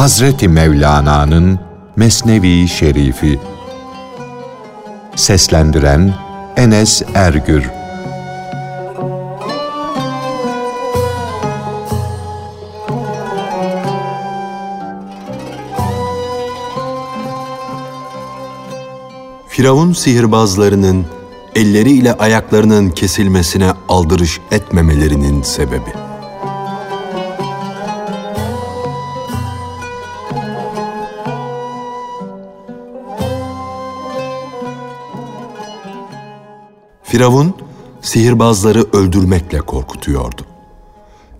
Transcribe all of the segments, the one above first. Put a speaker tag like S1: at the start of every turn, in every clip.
S1: Hazreti Mevlana'nın Mesnevi Şerifi Seslendiren Enes Ergür
S2: Firavun sihirbazlarının elleriyle ayaklarının kesilmesine aldırış etmemelerinin sebebi. Firavun sihirbazları öldürmekle korkutuyordu.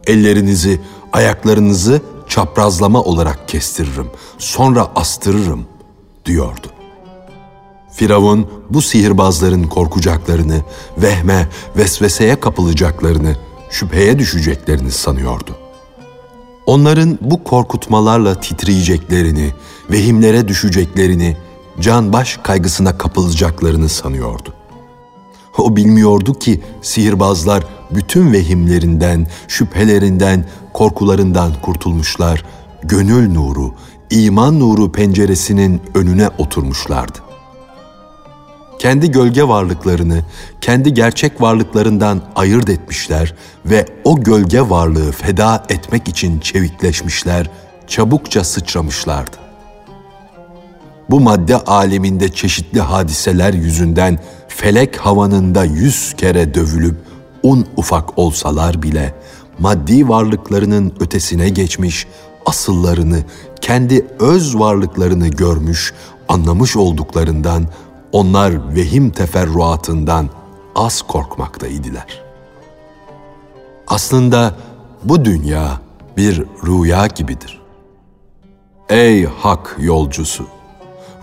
S2: Ellerinizi, ayaklarınızı çaprazlama olarak kestiririm, sonra astırırım diyordu. Firavun bu sihirbazların korkacaklarını, vehme, vesveseye kapılacaklarını, şüpheye düşeceklerini sanıyordu. Onların bu korkutmalarla titriyeceklerini, vehimlere düşeceklerini, can baş kaygısına kapılacaklarını sanıyordu. O bilmiyordu ki sihirbazlar bütün vehimlerinden, şüphelerinden, korkularından kurtulmuşlar, gönül nuru, iman nuru penceresinin önüne oturmuşlardı kendi gölge varlıklarını kendi gerçek varlıklarından ayırt etmişler ve o gölge varlığı feda etmek için çevikleşmişler, çabukça sıçramışlardı. Bu madde aleminde çeşitli hadiseler yüzünden felek havanında yüz kere dövülüp un ufak olsalar bile maddi varlıklarının ötesine geçmiş, asıllarını, kendi öz varlıklarını görmüş, anlamış olduklarından onlar vehim teferruatından az korkmaktaydılar. Aslında bu dünya bir rüya gibidir. Ey hak yolcusu!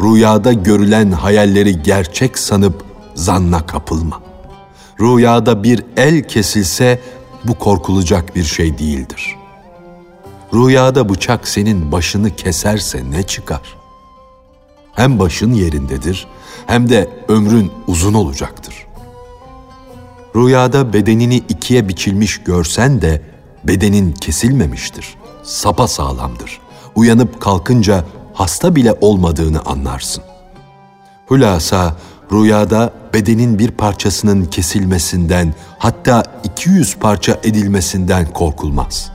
S2: Rüyada görülen hayalleri gerçek sanıp zanna kapılma. Rüyada bir el kesilse bu korkulacak bir şey değildir. Rüyada bıçak senin başını keserse ne çıkar? Hem başın yerindedir hem de ömrün uzun olacaktır. Rüyada bedenini ikiye biçilmiş görsen de bedenin kesilmemiştir. Sapa sağlamdır. Uyanıp kalkınca hasta bile olmadığını anlarsın. Hülasa rüyada bedenin bir parçasının kesilmesinden hatta 200 parça edilmesinden korkulmaz.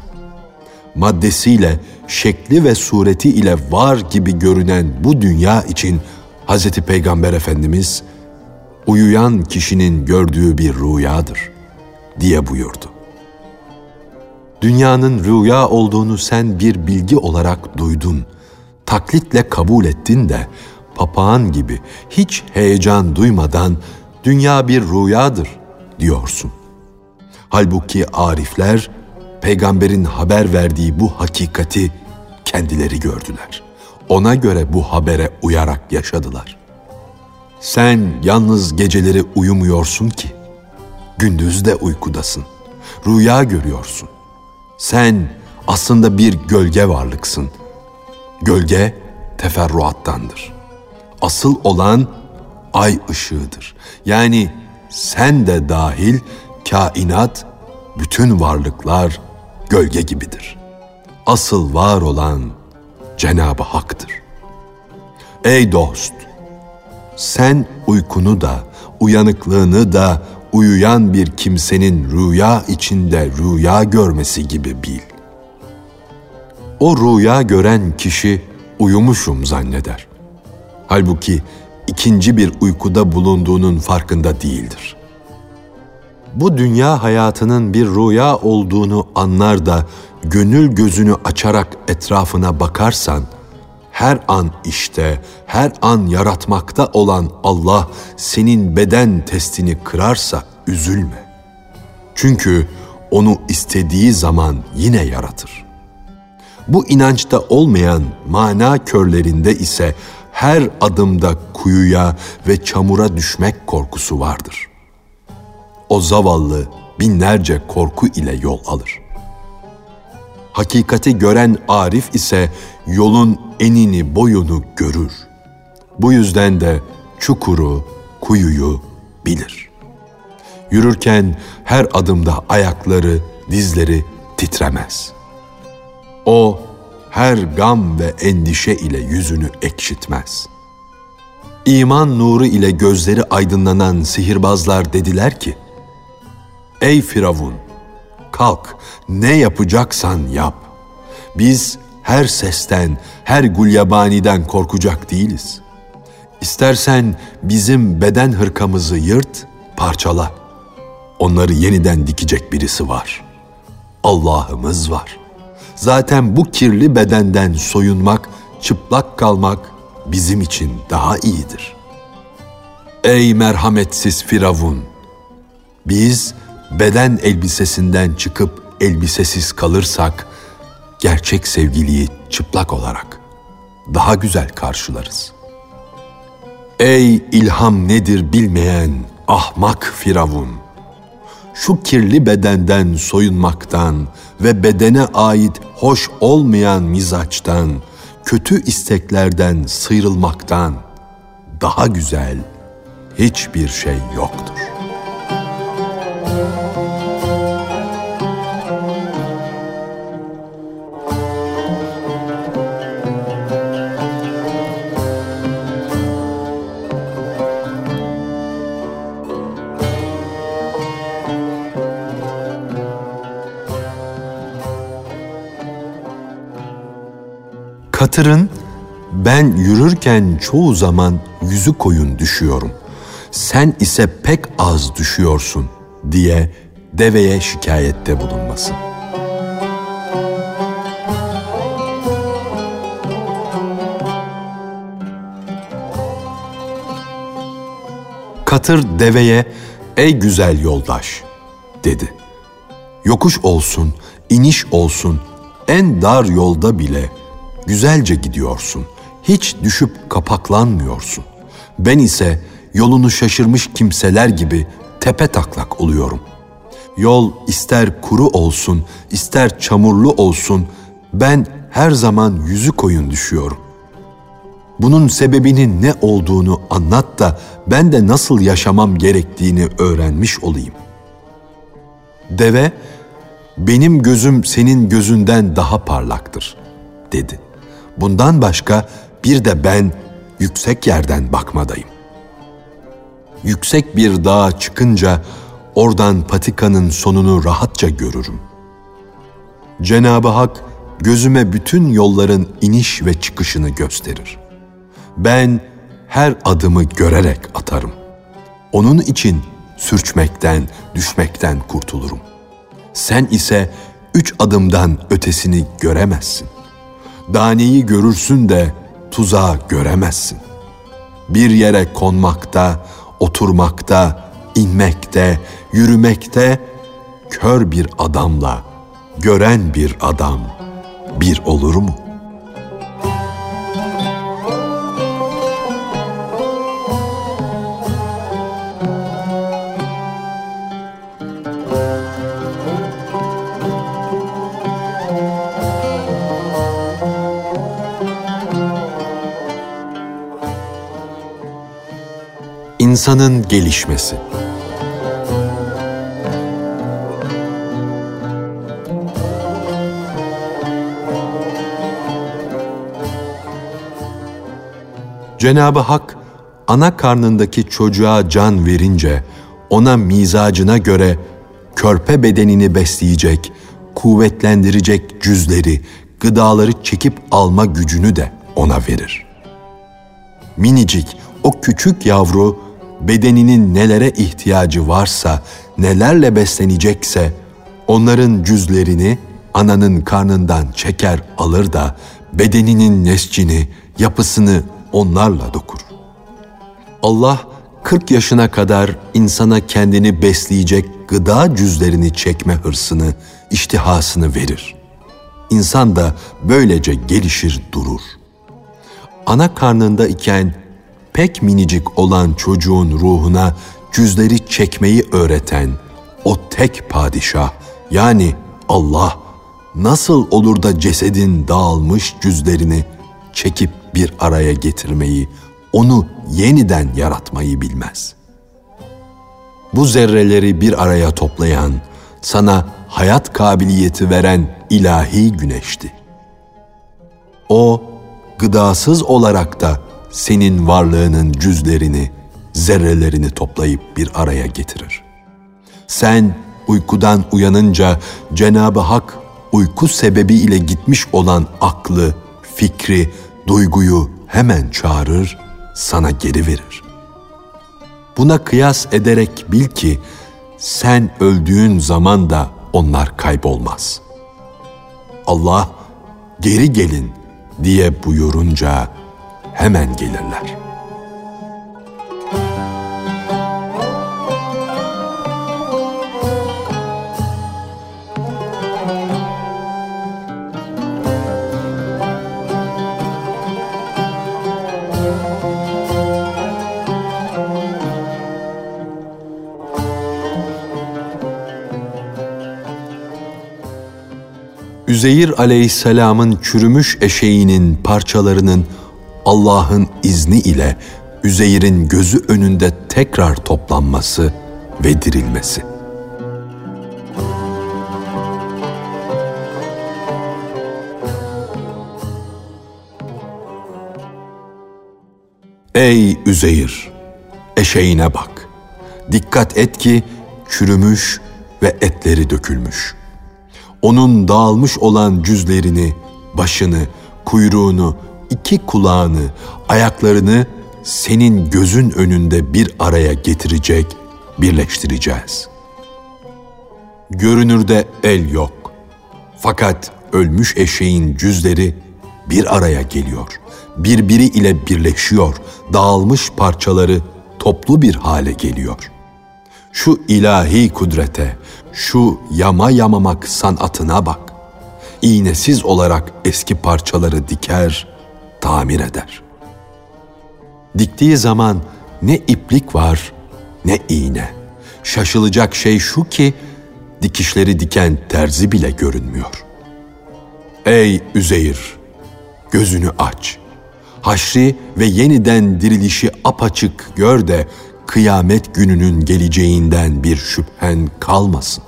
S2: Maddesiyle, şekli ve sureti ile var gibi görünen bu dünya için Hz. Peygamber Efendimiz uyuyan kişinin gördüğü bir rüyadır diye buyurdu. Dünyanın rüya olduğunu sen bir bilgi olarak duydun, taklitle kabul ettin de papağan gibi hiç heyecan duymadan dünya bir rüyadır diyorsun. Halbuki arifler peygamberin haber verdiği bu hakikati kendileri gördüler.'' ona göre bu habere uyarak yaşadılar. Sen yalnız geceleri uyumuyorsun ki, gündüz de uykudasın, rüya görüyorsun. Sen aslında bir gölge varlıksın. Gölge teferruattandır. Asıl olan ay ışığıdır. Yani sen de dahil kainat, bütün varlıklar gölge gibidir. Asıl var olan Cenab-ı Hak'tır. Ey dost! Sen uykunu da, uyanıklığını da uyuyan bir kimsenin rüya içinde rüya görmesi gibi bil. O rüya gören kişi uyumuşum zanneder. Halbuki ikinci bir uykuda bulunduğunun farkında değildir. Bu dünya hayatının bir rüya olduğunu anlar da gönül gözünü açarak etrafına bakarsan, her an işte, her an yaratmakta olan Allah senin beden testini kırarsa üzülme. Çünkü onu istediği zaman yine yaratır. Bu inançta olmayan mana körlerinde ise her adımda kuyuya ve çamura düşmek korkusu vardır. O zavallı binlerce korku ile yol alır. Hakikati gören Arif ise yolun enini boyunu görür. Bu yüzden de çukuru, kuyuyu bilir. Yürürken her adımda ayakları, dizleri titremez. O her gam ve endişe ile yüzünü ekşitmez. İman nuru ile gözleri aydınlanan sihirbazlar dediler ki, Ey Firavun! Kalk, ne yapacaksan yap. Biz her sesten, her gulyabaniden korkacak değiliz. İstersen bizim beden hırkamızı yırt, parçala. Onları yeniden dikecek birisi var. Allah'ımız var. Zaten bu kirli bedenden soyunmak, çıplak kalmak bizim için daha iyidir. Ey merhametsiz Firavun! Biz beden elbisesinden çıkıp elbisesiz kalırsak, gerçek sevgiliyi çıplak olarak daha güzel karşılarız. Ey ilham nedir bilmeyen ahmak Firavun! Şu kirli bedenden soyunmaktan ve bedene ait hoş olmayan mizaçtan, kötü isteklerden sıyrılmaktan daha güzel hiçbir şey yoktur. Katırın ben yürürken çoğu zaman yüzü koyun düşüyorum. Sen ise pek az düşüyorsun diye deveye şikayette bulunması. Katır deveye ey güzel yoldaş dedi. Yokuş olsun, iniş olsun, en dar yolda bile güzelce gidiyorsun. Hiç düşüp kapaklanmıyorsun. Ben ise yolunu şaşırmış kimseler gibi tepe taklak oluyorum. Yol ister kuru olsun, ister çamurlu olsun, ben her zaman yüzü koyun düşüyorum. Bunun sebebinin ne olduğunu anlat da ben de nasıl yaşamam gerektiğini öğrenmiş olayım. Deve, benim gözüm senin gözünden daha parlaktır, dedi. Bundan başka bir de ben yüksek yerden bakmadayım. Yüksek bir dağa çıkınca oradan patikanın sonunu rahatça görürüm. Cenab-ı Hak gözüme bütün yolların iniş ve çıkışını gösterir. Ben her adımı görerek atarım. Onun için sürçmekten, düşmekten kurtulurum. Sen ise üç adımdan ötesini göremezsin. Daneyi görürsün de tuzağı göremezsin. Bir yere konmakta, oturmakta, inmekte, yürümekte kör bir adamla gören bir adam bir olur mu? İnsanın gelişmesi Cenab-ı Hak ana karnındaki çocuğa can verince ona mizacına göre körpe bedenini besleyecek, kuvvetlendirecek cüzleri, gıdaları çekip alma gücünü de ona verir. Minicik o küçük yavru bedeninin nelere ihtiyacı varsa, nelerle beslenecekse onların cüzlerini ananın karnından çeker alır da bedeninin nescini, yapısını onlarla dokur. Allah 40 yaşına kadar insana kendini besleyecek gıda cüzlerini çekme hırsını, iştihasını verir. İnsan da böylece gelişir durur. Ana karnında iken pek minicik olan çocuğun ruhuna cüzleri çekmeyi öğreten o tek padişah yani Allah nasıl olur da cesedin dağılmış cüzlerini çekip bir araya getirmeyi, onu yeniden yaratmayı bilmez. Bu zerreleri bir araya toplayan, sana hayat kabiliyeti veren ilahi güneşti. O gıdasız olarak da senin varlığının cüzlerini, zerrelerini toplayıp bir araya getirir. Sen uykudan uyanınca Cenab-ı Hak uyku sebebi ile gitmiş olan aklı, fikri, duyguyu hemen çağırır, sana geri verir. Buna kıyas ederek bil ki sen öldüğün zaman da onlar kaybolmaz. Allah geri gelin diye buyurunca hemen gelirler.'' Üzeyir aleyhisselamın çürümüş eşeğinin parçalarının Allah'ın izni ile Üzeyr'in gözü önünde tekrar toplanması ve dirilmesi. Ey Üzeyir! Eşeğine bak. Dikkat et ki çürümüş ve etleri dökülmüş.'' onun dağılmış olan cüzlerini, başını, kuyruğunu, iki kulağını, ayaklarını senin gözün önünde bir araya getirecek, birleştireceğiz. Görünürde el yok. Fakat ölmüş eşeğin cüzleri bir araya geliyor. Birbiri ile birleşiyor. Dağılmış parçaları toplu bir hale geliyor. Şu ilahi kudrete, şu yama yamamak sanatına bak. İğnesiz olarak eski parçaları diker, tamir eder. Diktiği zaman ne iplik var ne iğne. Şaşılacak şey şu ki dikişleri diken terzi bile görünmüyor. Ey Üzeyir, gözünü aç. Haşri ve yeniden dirilişi apaçık gör de kıyamet gününün geleceğinden bir şüphen kalmasın.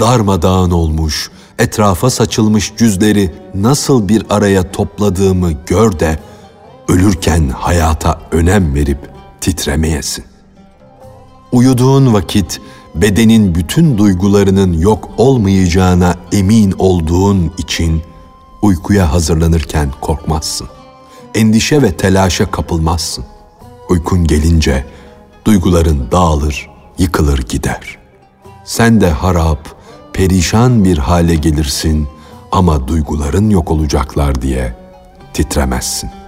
S2: Darmadağın olmuş, etrafa saçılmış cüzleri nasıl bir araya topladığımı gör de ölürken hayata önem verip titremeyesin. Uyuduğun vakit bedenin bütün duygularının yok olmayacağına emin olduğun için uykuya hazırlanırken korkmazsın. Endişe ve telaşa kapılmazsın. Uykun gelince duyguların dağılır, yıkılır gider. Sen de harap, perişan bir hale gelirsin ama duyguların yok olacaklar diye titremezsin.''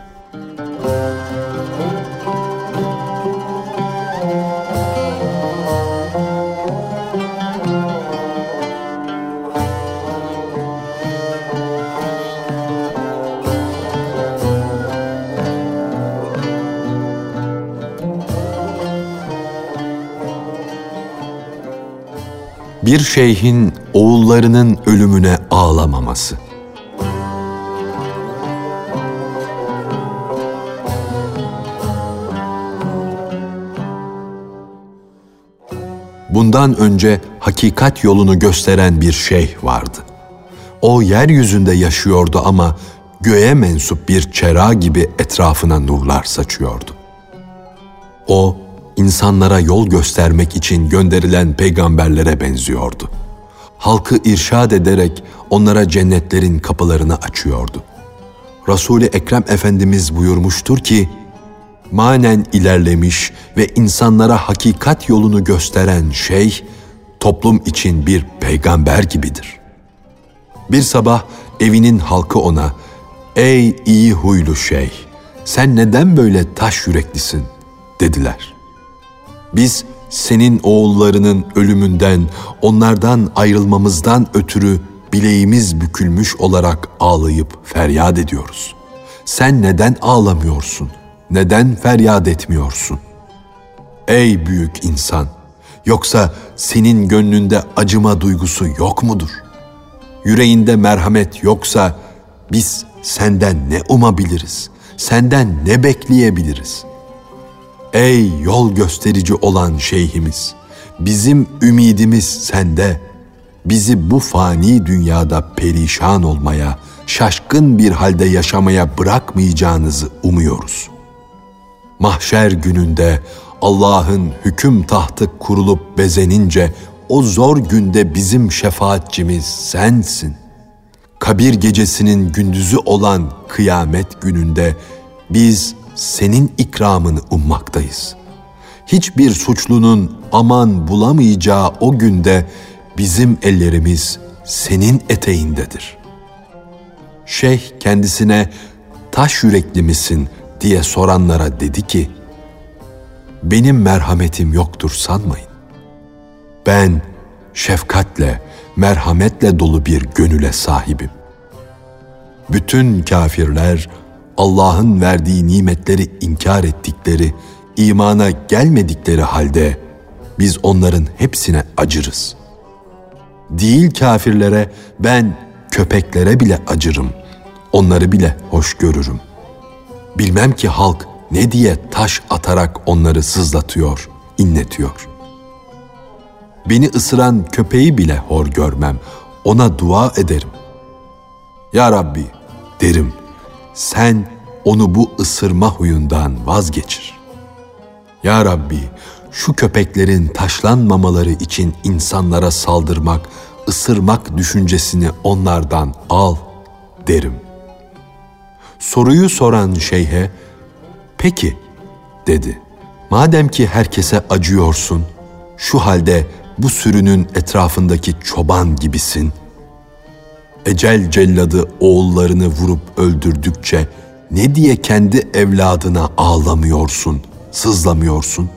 S2: bir şeyhin oğullarının ölümüne ağlamaması. Bundan önce hakikat yolunu gösteren bir şeyh vardı. O yeryüzünde yaşıyordu ama göğe mensup bir çera gibi etrafına nurlar saçıyordu. O insanlara yol göstermek için gönderilen peygamberlere benziyordu. Halkı irşad ederek onlara cennetlerin kapılarını açıyordu. Resul-i Ekrem Efendimiz buyurmuştur ki, manen ilerlemiş ve insanlara hakikat yolunu gösteren şey, toplum için bir peygamber gibidir. Bir sabah evinin halkı ona, ''Ey iyi huylu şey, sen neden böyle taş yüreklisin?'' dediler. Biz senin oğullarının ölümünden, onlardan ayrılmamızdan ötürü bileğimiz bükülmüş olarak ağlayıp feryat ediyoruz. Sen neden ağlamıyorsun? Neden feryat etmiyorsun? Ey büyük insan! Yoksa senin gönlünde acıma duygusu yok mudur? Yüreğinde merhamet yoksa biz senden ne umabiliriz? Senden ne bekleyebiliriz?'' Ey yol gösterici olan şeyhimiz, bizim ümidimiz sende. bizi bu fani dünyada perişan olmaya, şaşkın bir halde yaşamaya bırakmayacağınızı umuyoruz. Mahşer gününde Allah'ın hüküm tahtı kurulup bezenince o zor günde bizim şefaatçimiz sensin. Kabir gecesinin gündüzü olan kıyamet gününde biz senin ikramını ummaktayız. Hiçbir suçlunun aman bulamayacağı o günde bizim ellerimiz senin eteğindedir. Şeyh kendisine taş yürekli misin diye soranlara dedi ki, benim merhametim yoktur sanmayın. Ben şefkatle, merhametle dolu bir gönüle sahibim. Bütün kafirler Allah'ın verdiği nimetleri inkar ettikleri, imana gelmedikleri halde biz onların hepsine acırız. Değil kafirlere ben köpeklere bile acırım, onları bile hoş görürüm. Bilmem ki halk ne diye taş atarak onları sızlatıyor, inletiyor. Beni ısıran köpeği bile hor görmem, ona dua ederim. Ya Rabbi derim, sen onu bu ısırma huyundan vazgeçir. Ya Rabbi, şu köpeklerin taşlanmamaları için insanlara saldırmak, ısırmak düşüncesini onlardan al derim. Soruyu soran şeyhe, peki dedi. Madem ki herkese acıyorsun, şu halde bu sürünün etrafındaki çoban gibisin. Ecel celladı oğullarını vurup öldürdükçe ne diye kendi evladına ağlamıyorsun, sızlamıyorsun?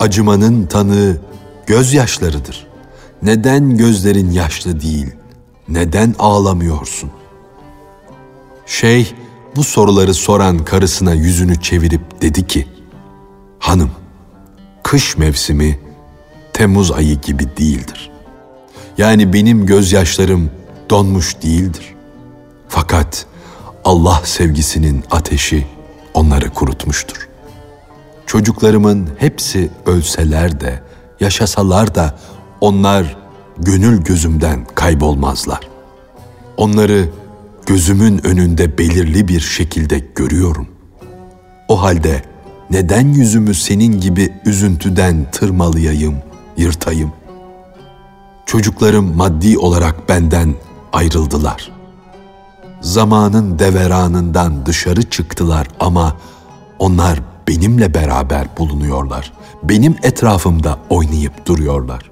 S2: Acımanın tanığı gözyaşlarıdır. Neden gözlerin yaşlı değil? Neden ağlamıyorsun? Şeyh bu soruları soran karısına yüzünü çevirip dedi ki, Hanım, kış mevsimi Temmuz ayı gibi değildir. Yani benim gözyaşlarım donmuş değildir. Fakat Allah sevgisinin ateşi onları kurutmuştur. Çocuklarımın hepsi ölseler de, yaşasalar da onlar gönül gözümden kaybolmazlar. Onları gözümün önünde belirli bir şekilde görüyorum. O halde neden yüzümü senin gibi üzüntüden tırmalayayım, yırtayım? Çocuklarım maddi olarak benden ayrıldılar. Zamanın deveranından dışarı çıktılar ama onlar benimle beraber bulunuyorlar. Benim etrafımda oynayıp duruyorlar.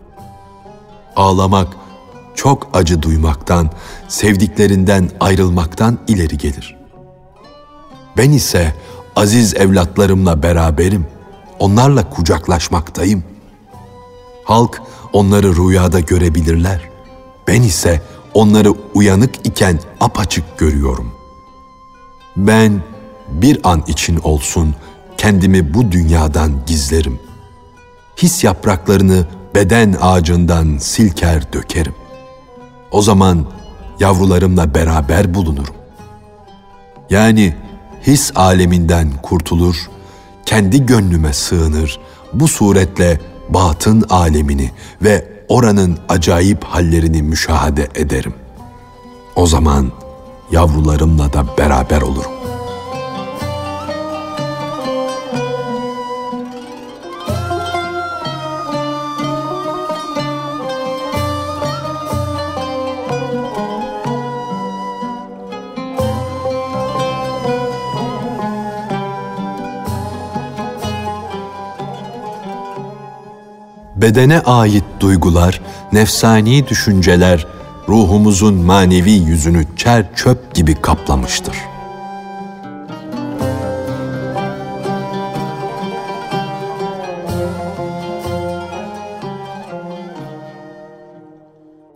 S2: Ağlamak çok acı duymaktan, sevdiklerinden ayrılmaktan ileri gelir. Ben ise aziz evlatlarımla beraberim. Onlarla kucaklaşmaktayım. Halk onları rüyada görebilirler. Ben ise onları uyanık iken apaçık görüyorum. Ben bir an için olsun kendimi bu dünyadan gizlerim. His yapraklarını beden ağacından silker dökerim. O zaman yavrularımla beraber bulunurum. Yani his aleminden kurtulur, kendi gönlüme sığınır, bu suretle batın alemini ve oranın acayip hallerini müşahede ederim. O zaman yavrularımla da beraber olurum. bedene ait duygular, nefsani düşünceler ruhumuzun manevi yüzünü çer çöp gibi kaplamıştır.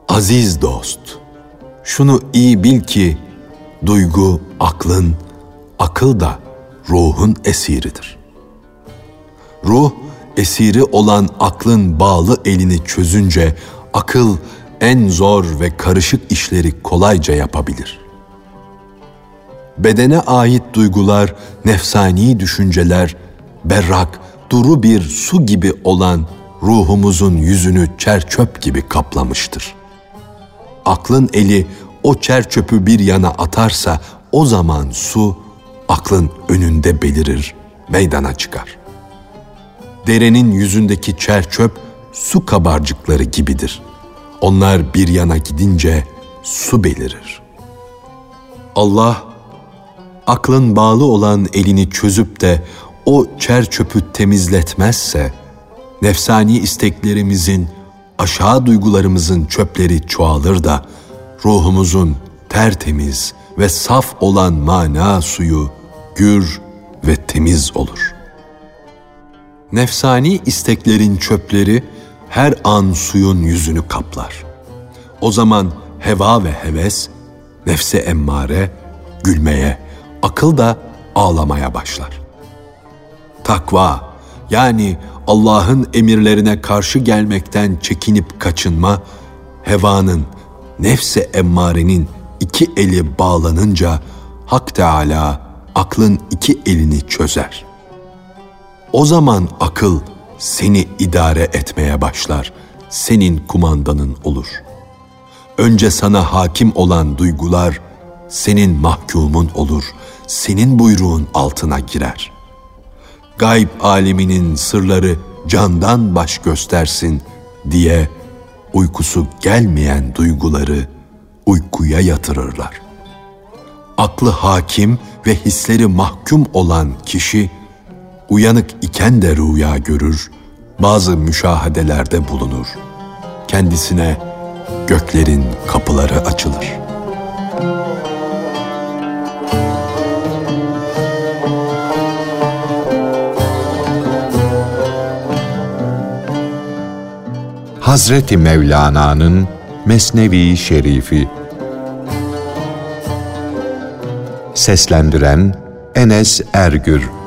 S2: Aziz dost, şunu iyi bil ki duygu aklın, akıl da ruhun esiridir. Ruh esiri olan aklın bağlı elini çözünce akıl en zor ve karışık işleri kolayca yapabilir. Bedene ait duygular, nefsani düşünceler, berrak, duru bir su gibi olan ruhumuzun yüzünü çerçöp gibi kaplamıştır. Aklın eli o çerçöpü bir yana atarsa o zaman su aklın önünde belirir, meydana çıkar. Derenin yüzündeki çerçöp su kabarcıkları gibidir. Onlar bir yana gidince su belirir. Allah aklın bağlı olan elini çözüp de o çer çöpü temizletmezse, nefsani isteklerimizin, aşağı duygularımızın çöpleri çoğalır da, ruhumuzun tertemiz ve saf olan mana suyu gür ve temiz olur. Nefsani isteklerin çöpleri her an suyun yüzünü kaplar. O zaman heva ve heves, nefse emmare, gülmeye, akıl da ağlamaya başlar. Takva yani Allah'ın emirlerine karşı gelmekten çekinip kaçınma, hevanın, nefse emmarenin iki eli bağlanınca Hak Teala aklın iki elini çözer. O zaman akıl seni idare etmeye başlar, senin kumandanın olur. Önce sana hakim olan duygular senin mahkumun olur, senin buyruğun altına girer. Gayb aleminin sırları candan baş göstersin diye uykusu gelmeyen duyguları uykuya yatırırlar. Aklı hakim ve hisleri mahkum olan kişi uyanık iken de rüya görür, bazı müşahadelerde bulunur. Kendisine göklerin kapıları açılır.''
S1: Hazreti Mevlana'nın Mesnevi Şerifi Seslendiren Enes Ergür